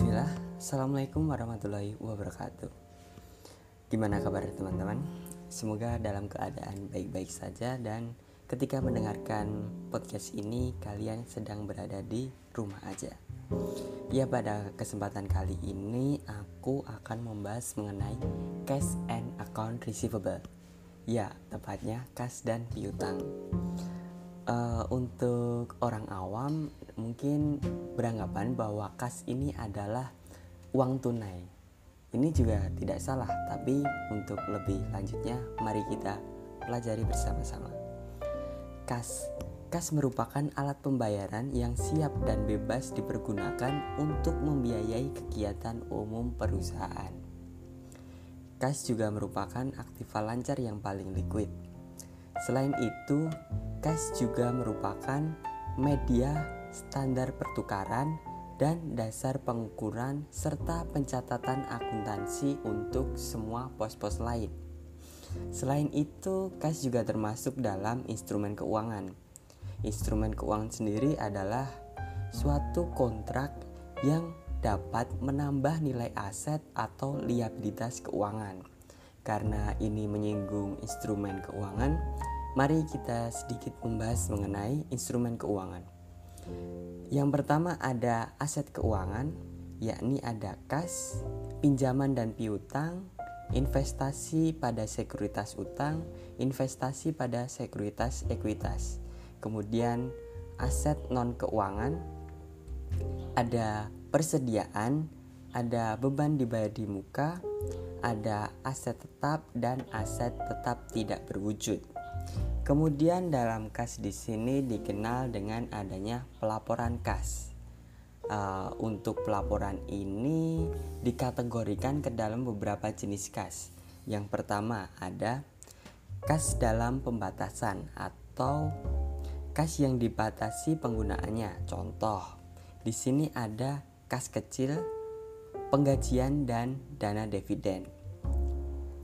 Bismillah, Assalamualaikum warahmatullahi wabarakatuh. Gimana kabar teman-teman? Semoga dalam keadaan baik-baik saja dan ketika mendengarkan podcast ini kalian sedang berada di rumah aja. Ya pada kesempatan kali ini aku akan membahas mengenai cash and account receivable. Ya tepatnya kas dan piutang uh, untuk orang awam mungkin beranggapan bahwa kas ini adalah uang tunai. Ini juga tidak salah, tapi untuk lebih lanjutnya mari kita pelajari bersama-sama. Kas Kas merupakan alat pembayaran yang siap dan bebas dipergunakan untuk membiayai kegiatan umum perusahaan. Kas juga merupakan aktiva lancar yang paling liquid. Selain itu, Kas juga merupakan media standar pertukaran dan dasar pengukuran serta pencatatan akuntansi untuk semua pos-pos lain. Selain itu, kas juga termasuk dalam instrumen keuangan. Instrumen keuangan sendiri adalah suatu kontrak yang dapat menambah nilai aset atau liabilitas keuangan. Karena ini menyinggung instrumen keuangan, Mari kita sedikit membahas mengenai instrumen keuangan. Yang pertama ada aset keuangan, yakni ada kas, pinjaman dan piutang, investasi pada sekuritas utang, investasi pada sekuritas ekuitas. Kemudian aset non keuangan, ada persediaan, ada beban dibayar di muka, ada aset tetap dan aset tetap tidak berwujud. Kemudian dalam kas di sini dikenal dengan adanya pelaporan kas. Uh, untuk pelaporan ini dikategorikan ke dalam beberapa jenis kas. Yang pertama ada kas dalam pembatasan atau kas yang dibatasi penggunaannya. Contoh, di sini ada kas kecil, penggajian dan dana dividen.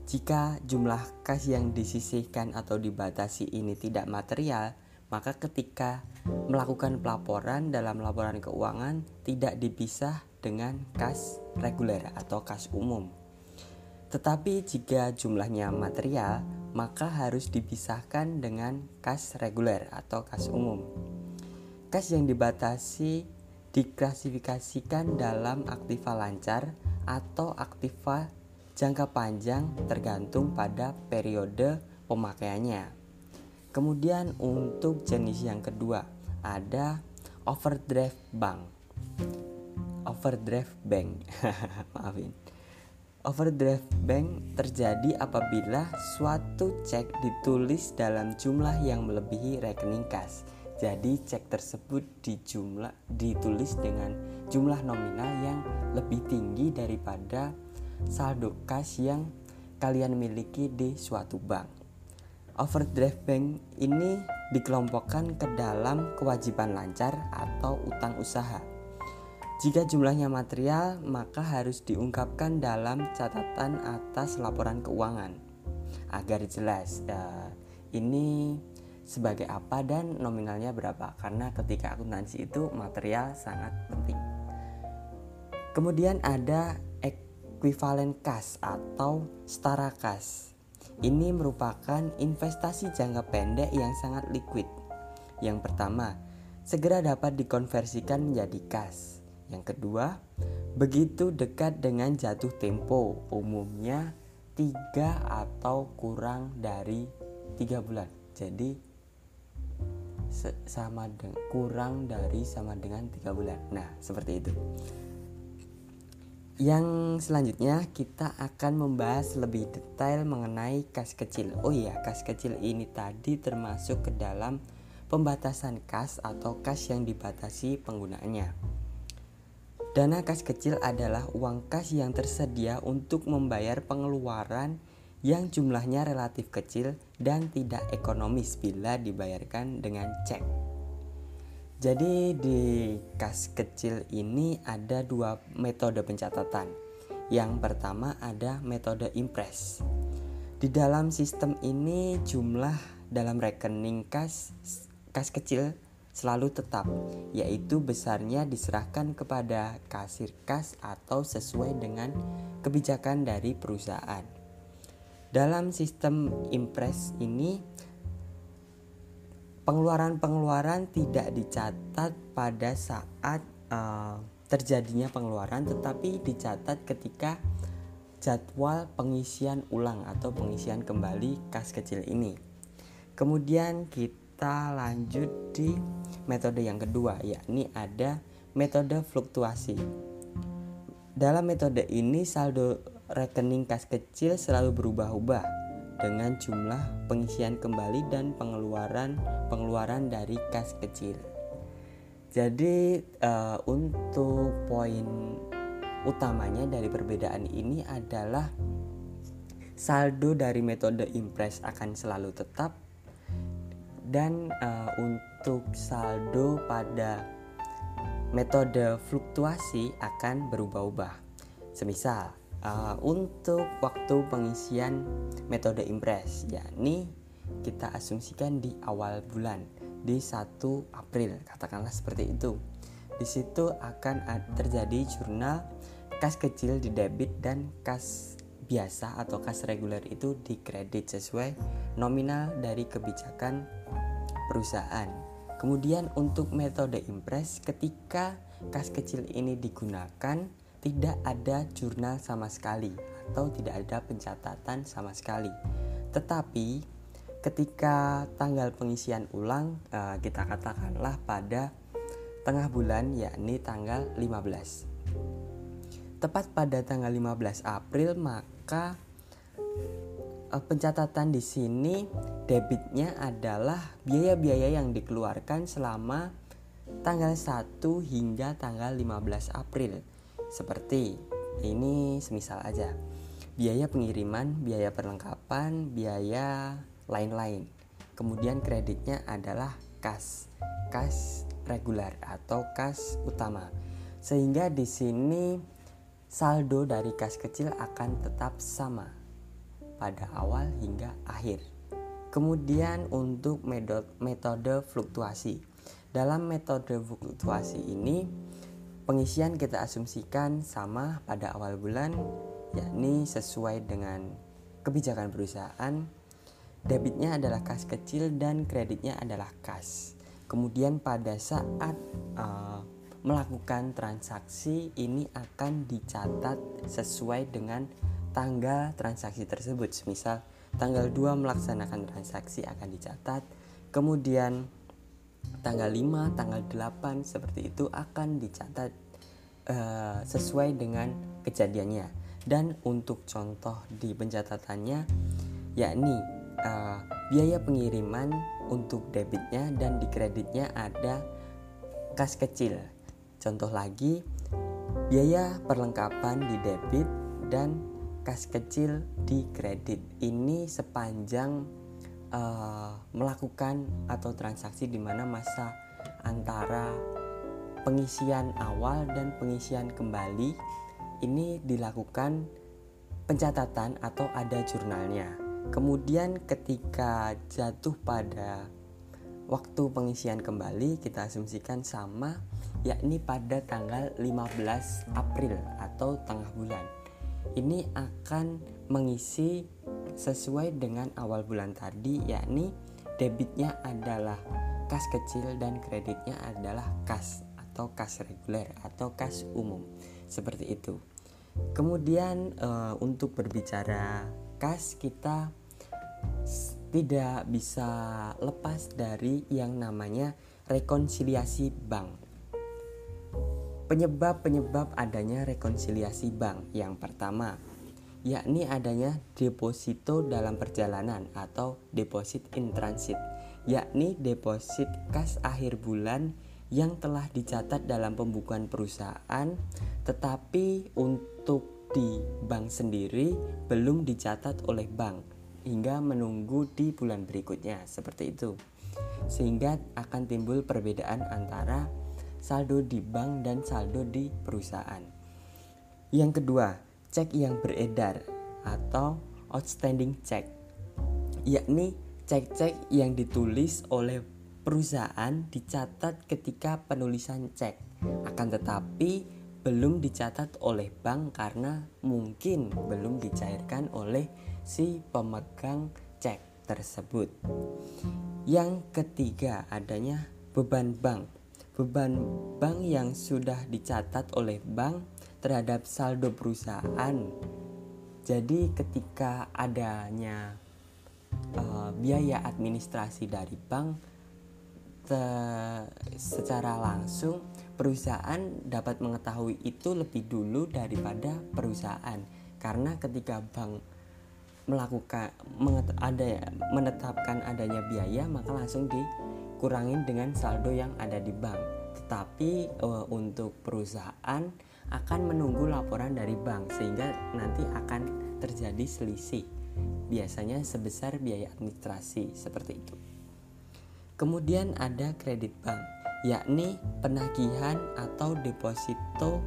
Jika jumlah kas yang disisihkan atau dibatasi ini tidak material, maka ketika melakukan pelaporan dalam laporan keuangan tidak dipisah dengan kas reguler atau kas umum. Tetapi jika jumlahnya material, maka harus dipisahkan dengan kas reguler atau kas umum. Kas yang dibatasi diklasifikasikan dalam aktiva lancar atau aktiva jangka panjang tergantung pada periode pemakaiannya. Kemudian untuk jenis yang kedua ada overdraft bank. Overdraft bank. Maafin. Overdraft bank terjadi apabila suatu cek ditulis dalam jumlah yang melebihi rekening kas. Jadi cek tersebut di jumlah ditulis dengan jumlah nominal yang lebih tinggi daripada saldo kas yang kalian miliki di suatu bank. Overdraft bank ini dikelompokkan ke dalam kewajiban lancar atau utang usaha. Jika jumlahnya material, maka harus diungkapkan dalam catatan atas laporan keuangan agar jelas uh, ini sebagai apa dan nominalnya berapa karena ketika akuntansi itu material sangat penting. Kemudian ada ekuivalen kas atau setara kas. Ini merupakan investasi jangka pendek yang sangat liquid. Yang pertama, segera dapat dikonversikan menjadi kas. Yang kedua, begitu dekat dengan jatuh tempo, umumnya tiga atau kurang dari tiga bulan. Jadi sama dengan kurang dari sama dengan tiga bulan. Nah, seperti itu. Yang selanjutnya kita akan membahas lebih detail mengenai kas kecil. Oh iya, kas kecil ini tadi termasuk ke dalam pembatasan kas atau kas yang dibatasi penggunaannya. Dana kas kecil adalah uang kas yang tersedia untuk membayar pengeluaran yang jumlahnya relatif kecil dan tidak ekonomis bila dibayarkan dengan cek. Jadi di kas kecil ini ada dua metode pencatatan. Yang pertama ada metode impress. Di dalam sistem ini jumlah dalam rekening kas kas kecil selalu tetap, yaitu besarnya diserahkan kepada kasir kas atau sesuai dengan kebijakan dari perusahaan. Dalam sistem impres ini, pengeluaran-pengeluaran tidak dicatat pada saat uh, terjadinya pengeluaran, tetapi dicatat ketika jadwal pengisian ulang atau pengisian kembali kas kecil ini. Kemudian kita lanjut di metode yang kedua, yakni ada metode fluktuasi. Dalam metode ini saldo rekening kas kecil selalu berubah-ubah dengan jumlah pengisian kembali dan pengeluaran pengeluaran dari kas kecil. Jadi uh, untuk poin utamanya dari perbedaan ini adalah saldo dari metode impres akan selalu tetap dan uh, untuk saldo pada metode fluktuasi akan berubah-ubah. Semisal uh, untuk waktu pengisian metode impres yakni kita asumsikan di awal bulan di 1 April katakanlah seperti itu di situ akan terjadi jurnal kas kecil di debit dan kas biasa atau kas reguler itu di kredit sesuai nominal dari kebijakan perusahaan. Kemudian untuk metode impres ketika kas kecil ini digunakan tidak ada jurnal sama sekali atau tidak ada pencatatan sama sekali. Tetapi ketika tanggal pengisian ulang uh, kita katakanlah pada tengah bulan yakni tanggal 15 tepat pada tanggal 15 April maka uh, pencatatan di sini debitnya adalah biaya-biaya yang dikeluarkan selama tanggal 1 hingga tanggal 15 April seperti ini semisal aja biaya pengiriman, biaya perlengkapan, biaya lain-lain. Kemudian kreditnya adalah kas, kas reguler atau kas utama. Sehingga di sini saldo dari kas kecil akan tetap sama pada awal hingga akhir. Kemudian untuk metode fluktuasi. Dalam metode fluktuasi ini pengisian kita asumsikan sama pada awal bulan yakni sesuai dengan kebijakan perusahaan Debitnya adalah kas kecil dan kreditnya adalah kas. Kemudian pada saat uh, melakukan transaksi ini akan dicatat sesuai dengan tanggal transaksi tersebut. Misal tanggal 2 melaksanakan transaksi akan dicatat. Kemudian tanggal 5, tanggal 8 seperti itu akan dicatat uh, sesuai dengan kejadiannya. Dan untuk contoh di pencatatannya yakni uh, biaya pengiriman untuk debitnya dan di kreditnya ada kas kecil. Contoh lagi, biaya perlengkapan di debit dan kas kecil di kredit. Ini sepanjang uh, melakukan atau transaksi di mana masa antara pengisian awal dan pengisian kembali ini dilakukan pencatatan atau ada jurnalnya. Kemudian ketika jatuh pada waktu pengisian kembali kita asumsikan sama yakni pada tanggal 15 April atau tengah bulan. Ini akan mengisi sesuai dengan awal bulan tadi yakni debitnya adalah kas kecil dan kreditnya adalah kas atau kas reguler atau kas umum. Seperti itu. Kemudian uh, untuk berbicara kas kita tidak bisa lepas dari yang namanya rekonsiliasi bank. Penyebab-penyebab adanya rekonsiliasi bank yang pertama yakni adanya deposito dalam perjalanan atau deposit in transit, yakni deposit kas akhir bulan yang telah dicatat dalam pembukuan perusahaan tetapi untuk di bank sendiri belum dicatat oleh bank hingga menunggu di bulan berikutnya seperti itu. Sehingga akan timbul perbedaan antara saldo di bank dan saldo di perusahaan. Yang kedua cek yang beredar atau outstanding check yakni cek-cek yang ditulis oleh perusahaan dicatat ketika penulisan cek. Akan tetapi belum dicatat oleh bank karena mungkin belum dicairkan oleh si pemegang cek tersebut. Yang ketiga adanya beban bank. Beban bank yang sudah dicatat oleh bank terhadap saldo perusahaan. Jadi ketika adanya uh, biaya administrasi dari bank secara langsung perusahaan dapat mengetahui itu lebih dulu daripada perusahaan karena ketika bank melakukan ada menetapkan adanya biaya maka langsung dikurangin dengan saldo yang ada di bank tetapi uh, untuk perusahaan akan menunggu laporan dari bank sehingga nanti akan terjadi selisih biasanya sebesar biaya administrasi seperti itu. Kemudian ada kredit bank, yakni penagihan atau deposito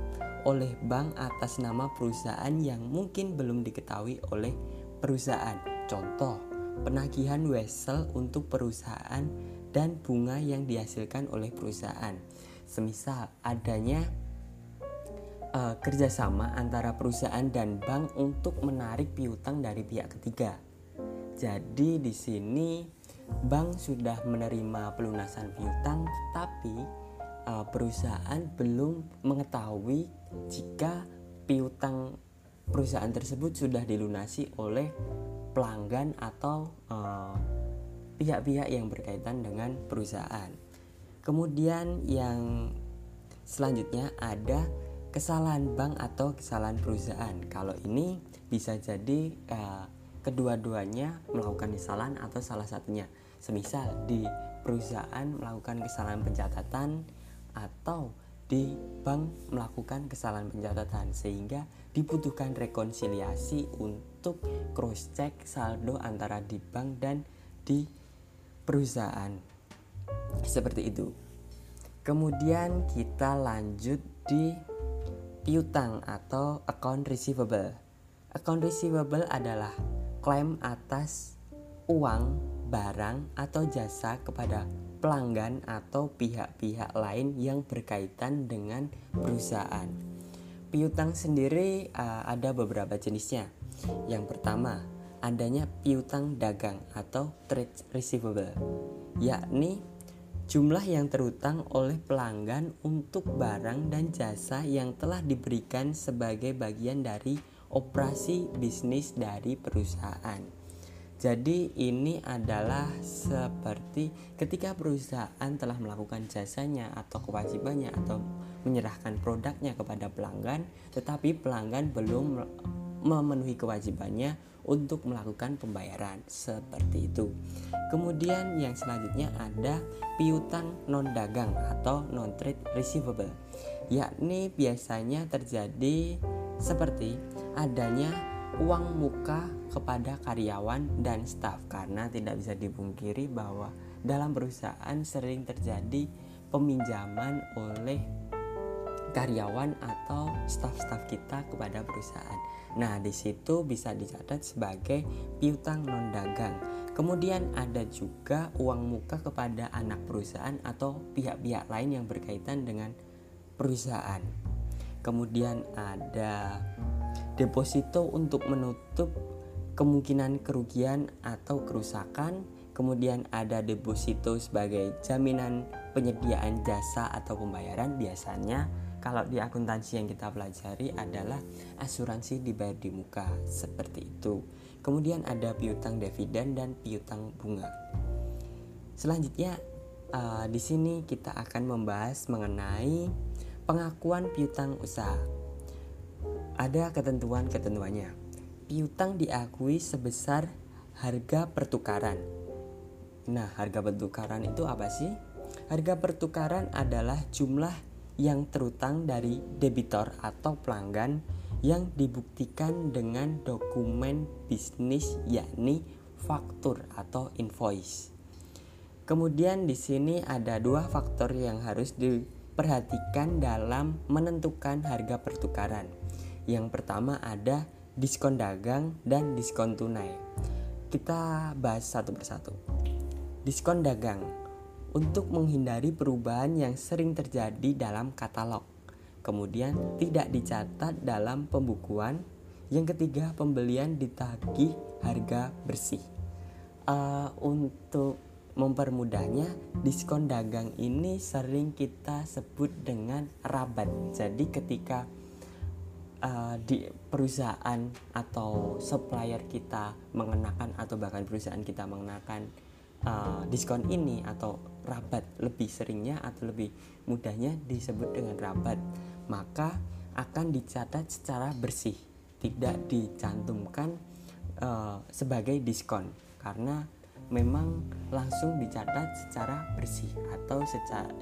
oleh bank atas nama perusahaan yang mungkin belum diketahui oleh perusahaan. Contoh, penagihan wesel untuk perusahaan dan bunga yang dihasilkan oleh perusahaan. Semisal adanya uh, kerjasama antara perusahaan dan bank untuk menarik piutang dari pihak ketiga. Jadi di sini bank sudah menerima pelunasan piutang, tapi uh, perusahaan belum mengetahui jika piutang perusahaan tersebut sudah dilunasi oleh pelanggan atau uh, pihak-pihak yang berkaitan dengan perusahaan. Kemudian yang selanjutnya ada kesalahan bank atau kesalahan perusahaan. Kalau ini bisa jadi uh, kedua-duanya melakukan kesalahan atau salah satunya. Semisal di perusahaan melakukan kesalahan pencatatan atau di bank melakukan kesalahan pencatatan sehingga dibutuhkan rekonsiliasi untuk cross check saldo antara di bank dan di perusahaan. Seperti itu. Kemudian kita lanjut di piutang atau account receivable. Account receivable adalah klaim atas uang, barang, atau jasa kepada pelanggan atau pihak-pihak lain yang berkaitan dengan perusahaan. Piutang sendiri uh, ada beberapa jenisnya. Yang pertama, adanya piutang dagang atau trade receivable, yakni jumlah yang terutang oleh pelanggan untuk barang dan jasa yang telah diberikan sebagai bagian dari operasi bisnis dari perusahaan. Jadi ini adalah seperti ketika perusahaan telah melakukan jasanya atau kewajibannya atau menyerahkan produknya kepada pelanggan, tetapi pelanggan belum memenuhi kewajibannya untuk melakukan pembayaran seperti itu. Kemudian yang selanjutnya ada piutang non dagang atau non trade receivable, yakni biasanya terjadi seperti adanya uang muka kepada karyawan dan staf karena tidak bisa dipungkiri bahwa dalam perusahaan sering terjadi peminjaman oleh karyawan atau staf-staf kita kepada perusahaan. Nah, di situ bisa dicatat sebagai piutang non dagang. Kemudian ada juga uang muka kepada anak perusahaan atau pihak-pihak lain yang berkaitan dengan perusahaan. Kemudian ada deposito untuk menutup kemungkinan kerugian atau kerusakan. Kemudian ada deposito sebagai jaminan penyediaan jasa atau pembayaran biasanya kalau di akuntansi yang kita pelajari adalah asuransi dibayar di muka seperti itu. Kemudian ada piutang dividen dan piutang bunga. Selanjutnya uh, di sini kita akan membahas mengenai pengakuan piutang usaha. Ada ketentuan-ketentuannya. Piutang diakui sebesar harga pertukaran. Nah, harga pertukaran itu apa sih? Harga pertukaran adalah jumlah yang terutang dari debitor atau pelanggan yang dibuktikan dengan dokumen bisnis yakni faktur atau invoice. Kemudian di sini ada dua faktor yang harus diperhatikan dalam menentukan harga pertukaran. Yang pertama ada diskon dagang dan diskon tunai. Kita bahas satu persatu. Diskon dagang untuk menghindari perubahan yang sering terjadi dalam katalog. Kemudian tidak dicatat dalam pembukuan. Yang ketiga, pembelian ditagih harga bersih. Uh, untuk mempermudahnya, diskon dagang ini sering kita sebut dengan rabat. Jadi ketika uh, di perusahaan atau supplier kita mengenakan atau bahkan perusahaan kita mengenakan uh, diskon ini atau rabat lebih seringnya atau lebih mudahnya disebut dengan rabat maka akan dicatat secara bersih tidak dicantumkan uh, sebagai diskon karena memang langsung dicatat secara bersih atau secara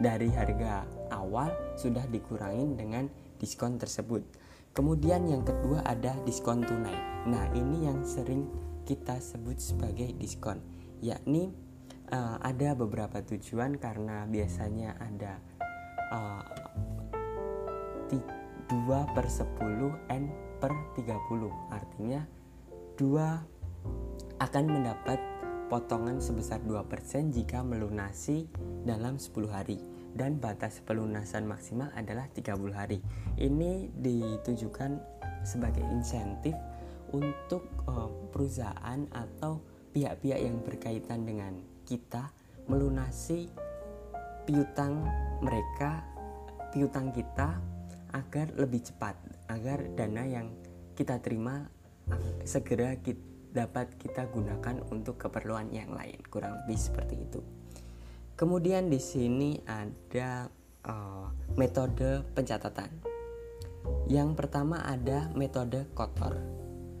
dari harga awal sudah dikurangin dengan diskon tersebut. Kemudian yang kedua ada diskon tunai. Nah, ini yang sering kita sebut sebagai diskon, yakni uh, ada beberapa tujuan karena biasanya ada uh, 2 per 10 N per 30 artinya 2 akan mendapat potongan sebesar 2% jika melunasi dalam 10 hari dan batas pelunasan maksimal adalah 30 hari. Ini ditujukan sebagai insentif untuk uh, perusahaan atau pihak-pihak yang berkaitan dengan kita melunasi piutang mereka, piutang kita agar lebih cepat, agar dana yang kita terima segera kita, dapat kita gunakan untuk keperluan yang lain. Kurang lebih seperti itu. Kemudian di sini ada uh, metode pencatatan. Yang pertama ada metode kotor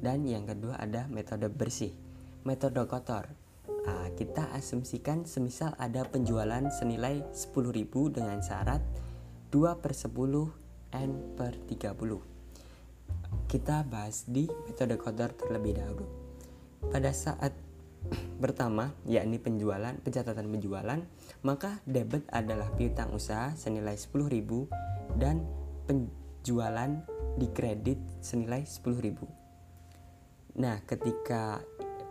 dan yang kedua ada metode bersih. Metode kotor uh, kita asumsikan semisal ada penjualan senilai 10.000 dengan syarat 2 per 10 N per 30. Kita bahas di metode kotor terlebih dahulu. Pada saat pertama yakni penjualan pencatatan penjualan maka debit adalah piutang usaha senilai 10.000 dan penjualan di kredit senilai 10.000 nah ketika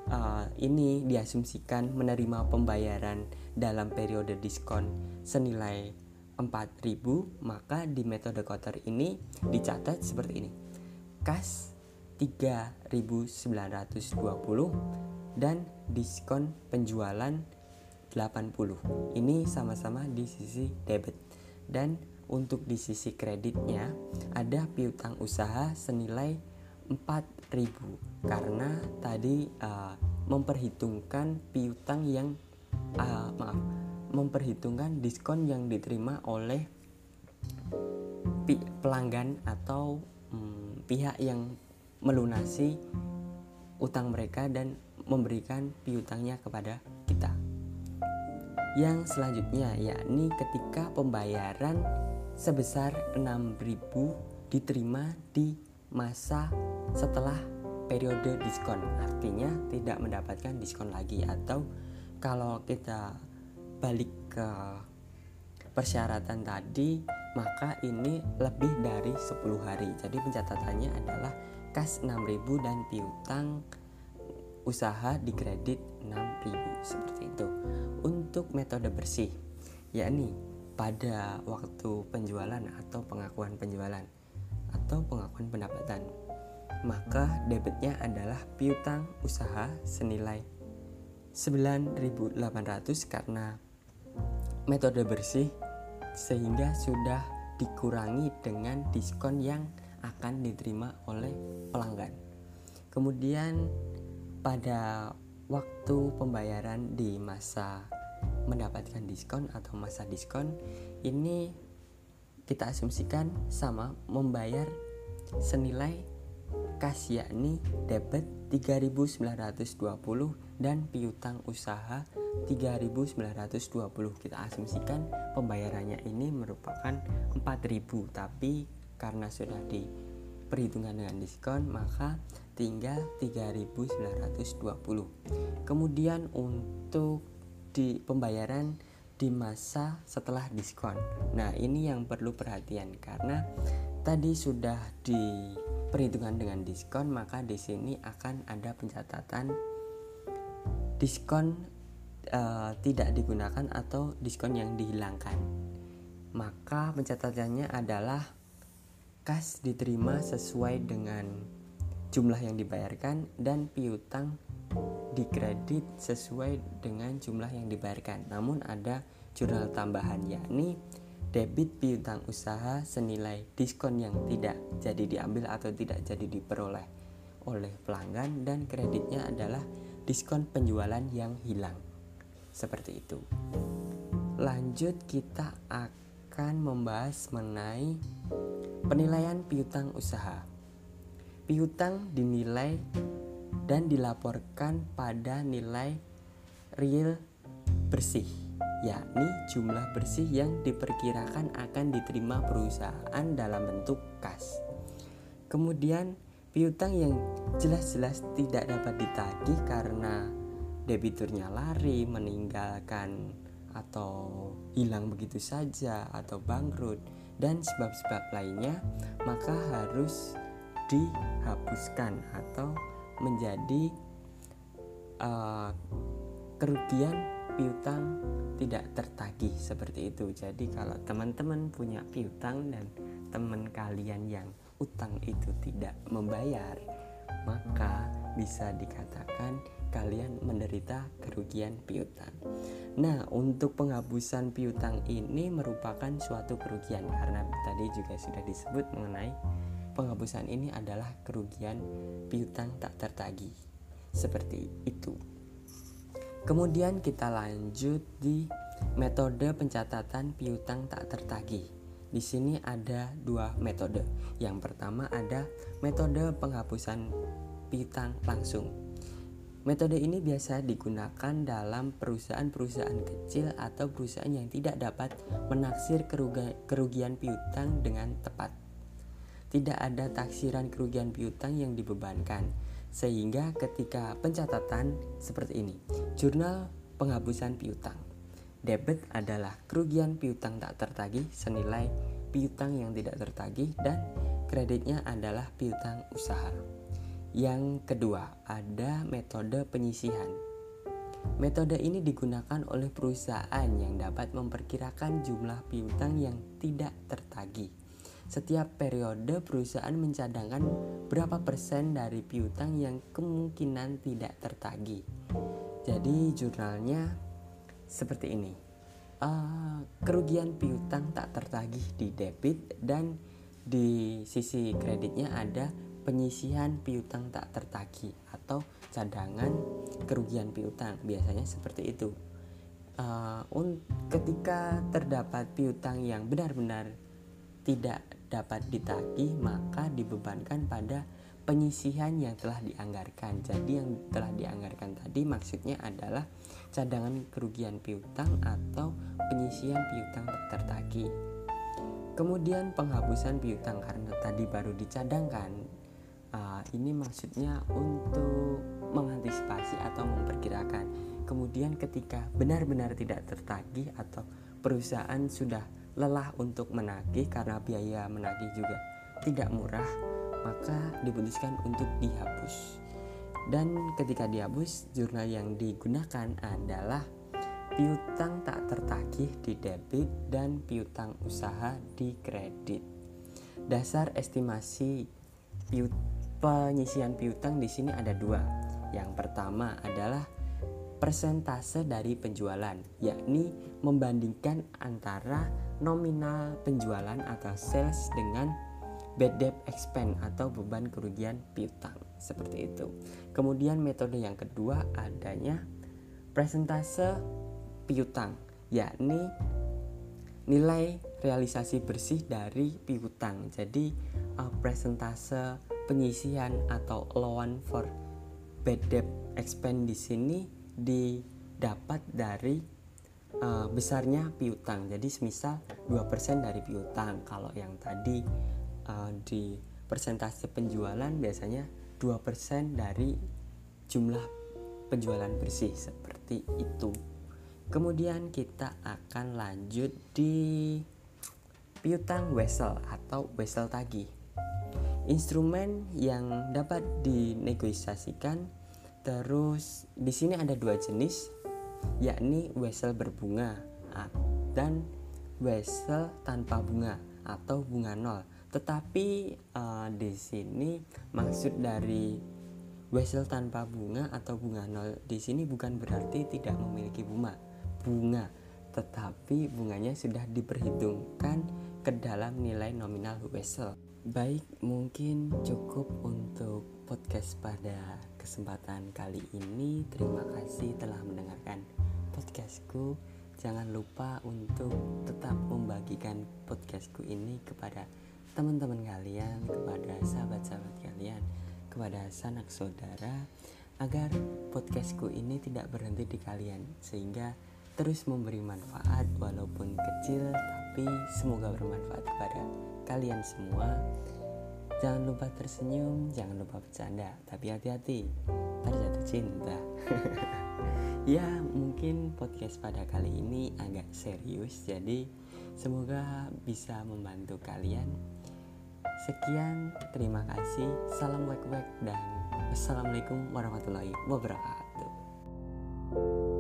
uh, ini diasumsikan menerima pembayaran dalam periode diskon senilai 4.000 maka di metode kotor ini dicatat seperti ini kas 3.920 dan diskon penjualan 80. Ini sama-sama di sisi debit. Dan untuk di sisi kreditnya ada piutang usaha senilai 4000 karena tadi uh, memperhitungkan piutang yang uh, maaf memperhitungkan diskon yang diterima oleh pelanggan atau um, pihak yang melunasi utang mereka dan memberikan piutangnya kepada kita. Yang selanjutnya yakni ketika pembayaran sebesar 6.000 diterima di masa setelah periode diskon. Artinya tidak mendapatkan diskon lagi atau kalau kita balik ke persyaratan tadi maka ini lebih dari 10 hari. Jadi pencatatannya adalah kas 6000 dan piutang usaha di kredit 6000 seperti itu. Untuk metode bersih, yakni pada waktu penjualan atau pengakuan penjualan atau pengakuan pendapatan, maka debitnya adalah piutang usaha senilai 9.800 karena metode bersih sehingga sudah dikurangi dengan diskon yang akan diterima oleh pelanggan. Kemudian pada waktu pembayaran di masa mendapatkan diskon atau masa diskon ini kita asumsikan sama membayar senilai kas yakni debit 3920 dan piutang usaha 3920 kita asumsikan pembayarannya ini merupakan 4000 tapi karena sudah di perhitungan dengan diskon maka tinggal 3920 kemudian untuk di pembayaran di masa setelah diskon. Nah ini yang perlu perhatian karena tadi sudah di perhitungan dengan diskon maka di sini akan ada pencatatan diskon uh, tidak digunakan atau diskon yang dihilangkan. Maka pencatatannya adalah kas diterima sesuai dengan jumlah yang dibayarkan dan piutang dikredit sesuai dengan jumlah yang dibayarkan. Namun ada jurnal tambahan yakni debit piutang usaha senilai diskon yang tidak jadi diambil atau tidak jadi diperoleh oleh pelanggan dan kreditnya adalah diskon penjualan yang hilang. Seperti itu. Lanjut kita akan membahas mengenai penilaian piutang usaha. Piutang dinilai dan dilaporkan pada nilai real bersih, yakni jumlah bersih yang diperkirakan akan diterima perusahaan dalam bentuk kas. Kemudian piutang yang jelas-jelas tidak dapat ditagih karena debiturnya lari, meninggalkan atau hilang begitu saja atau bangkrut dan sebab-sebab lainnya maka harus dihapuskan atau menjadi uh, kerugian piutang tidak tertagih seperti itu. Jadi kalau teman-teman punya piutang dan teman kalian yang utang itu tidak membayar, maka bisa dikatakan kalian menderita kerugian piutang. Nah, untuk penghapusan piutang ini merupakan suatu kerugian karena tadi juga sudah disebut mengenai penghapusan ini adalah kerugian piutang tak tertagih. Seperti itu. Kemudian kita lanjut di metode pencatatan piutang tak tertagih. Di sini ada dua metode. Yang pertama ada metode penghapusan piutang langsung. Metode ini biasa digunakan dalam perusahaan-perusahaan kecil atau perusahaan yang tidak dapat menaksir kerugian piutang dengan tepat. Tidak ada taksiran kerugian piutang yang dibebankan, sehingga ketika pencatatan seperti ini, jurnal penghapusan piutang Debit adalah kerugian piutang tak tertagih senilai piutang yang tidak tertagih dan kreditnya adalah piutang usaha. Yang kedua, ada metode penyisihan. Metode ini digunakan oleh perusahaan yang dapat memperkirakan jumlah piutang yang tidak tertagih. Setiap periode perusahaan mencadangkan berapa persen dari piutang yang kemungkinan tidak tertagih. Jadi jurnalnya seperti ini. Uh, kerugian piutang tak tertagih di debit dan di sisi kreditnya ada penyisihan piutang tak tertagih atau cadangan kerugian piutang biasanya seperti itu. Uh, ketika terdapat piutang yang benar-benar tidak dapat ditagih maka dibebankan pada penyisihan yang telah dianggarkan. Jadi yang telah dianggarkan tadi maksudnya adalah cadangan kerugian piutang atau penyisian piutang tertagih. Kemudian penghapusan piutang karena tadi baru dicadangkan. Uh, ini maksudnya untuk mengantisipasi atau memperkirakan. Kemudian ketika benar-benar tidak tertagih atau perusahaan sudah lelah untuk menagih karena biaya menagih juga tidak murah, maka diputuskan untuk dihapus. Dan ketika dihapus, jurnal yang digunakan adalah piutang tak tertagih di debit dan piutang usaha di kredit. Dasar estimasi piut penyisian piutang di sini ada dua. Yang pertama adalah persentase dari penjualan, yakni membandingkan antara nominal penjualan atau sales dengan bad debt expense atau beban kerugian piutang seperti itu. Kemudian metode yang kedua adanya presentase piutang yakni nilai realisasi bersih dari piutang. Jadi uh, presentase penyisihan atau allowance for bad debt expense di sini didapat dari uh, besarnya piutang. Jadi semisal 2% dari piutang. Kalau yang tadi uh, di persentase penjualan biasanya 2% dari jumlah penjualan bersih seperti itu. Kemudian kita akan lanjut di piutang wesel atau wesel tagih. Instrumen yang dapat dinegosiasikan terus di sini ada dua jenis yakni wesel berbunga dan wesel tanpa bunga atau bunga nol. Tetapi uh, di sini maksud dari wesel tanpa bunga atau bunga nol di sini bukan berarti tidak memiliki bunga, bunga, tetapi bunganya sudah diperhitungkan ke dalam nilai nominal wesel. Baik, mungkin cukup untuk podcast pada kesempatan kali ini. Terima kasih telah mendengarkan podcastku. Jangan lupa untuk tetap membagikan podcastku ini kepada teman-teman kalian, kepada sahabat-sahabat kalian, kepada sanak saudara, agar podcastku ini tidak berhenti di kalian, sehingga terus memberi manfaat walaupun kecil, tapi semoga bermanfaat kepada kalian semua jangan lupa tersenyum jangan lupa bercanda tapi hati-hati terjatuh cinta. Ya mungkin podcast pada kali ini agak serius jadi semoga bisa membantu kalian. Sekian terima kasih. Salam wek wek dan assalamualaikum warahmatullahi wabarakatuh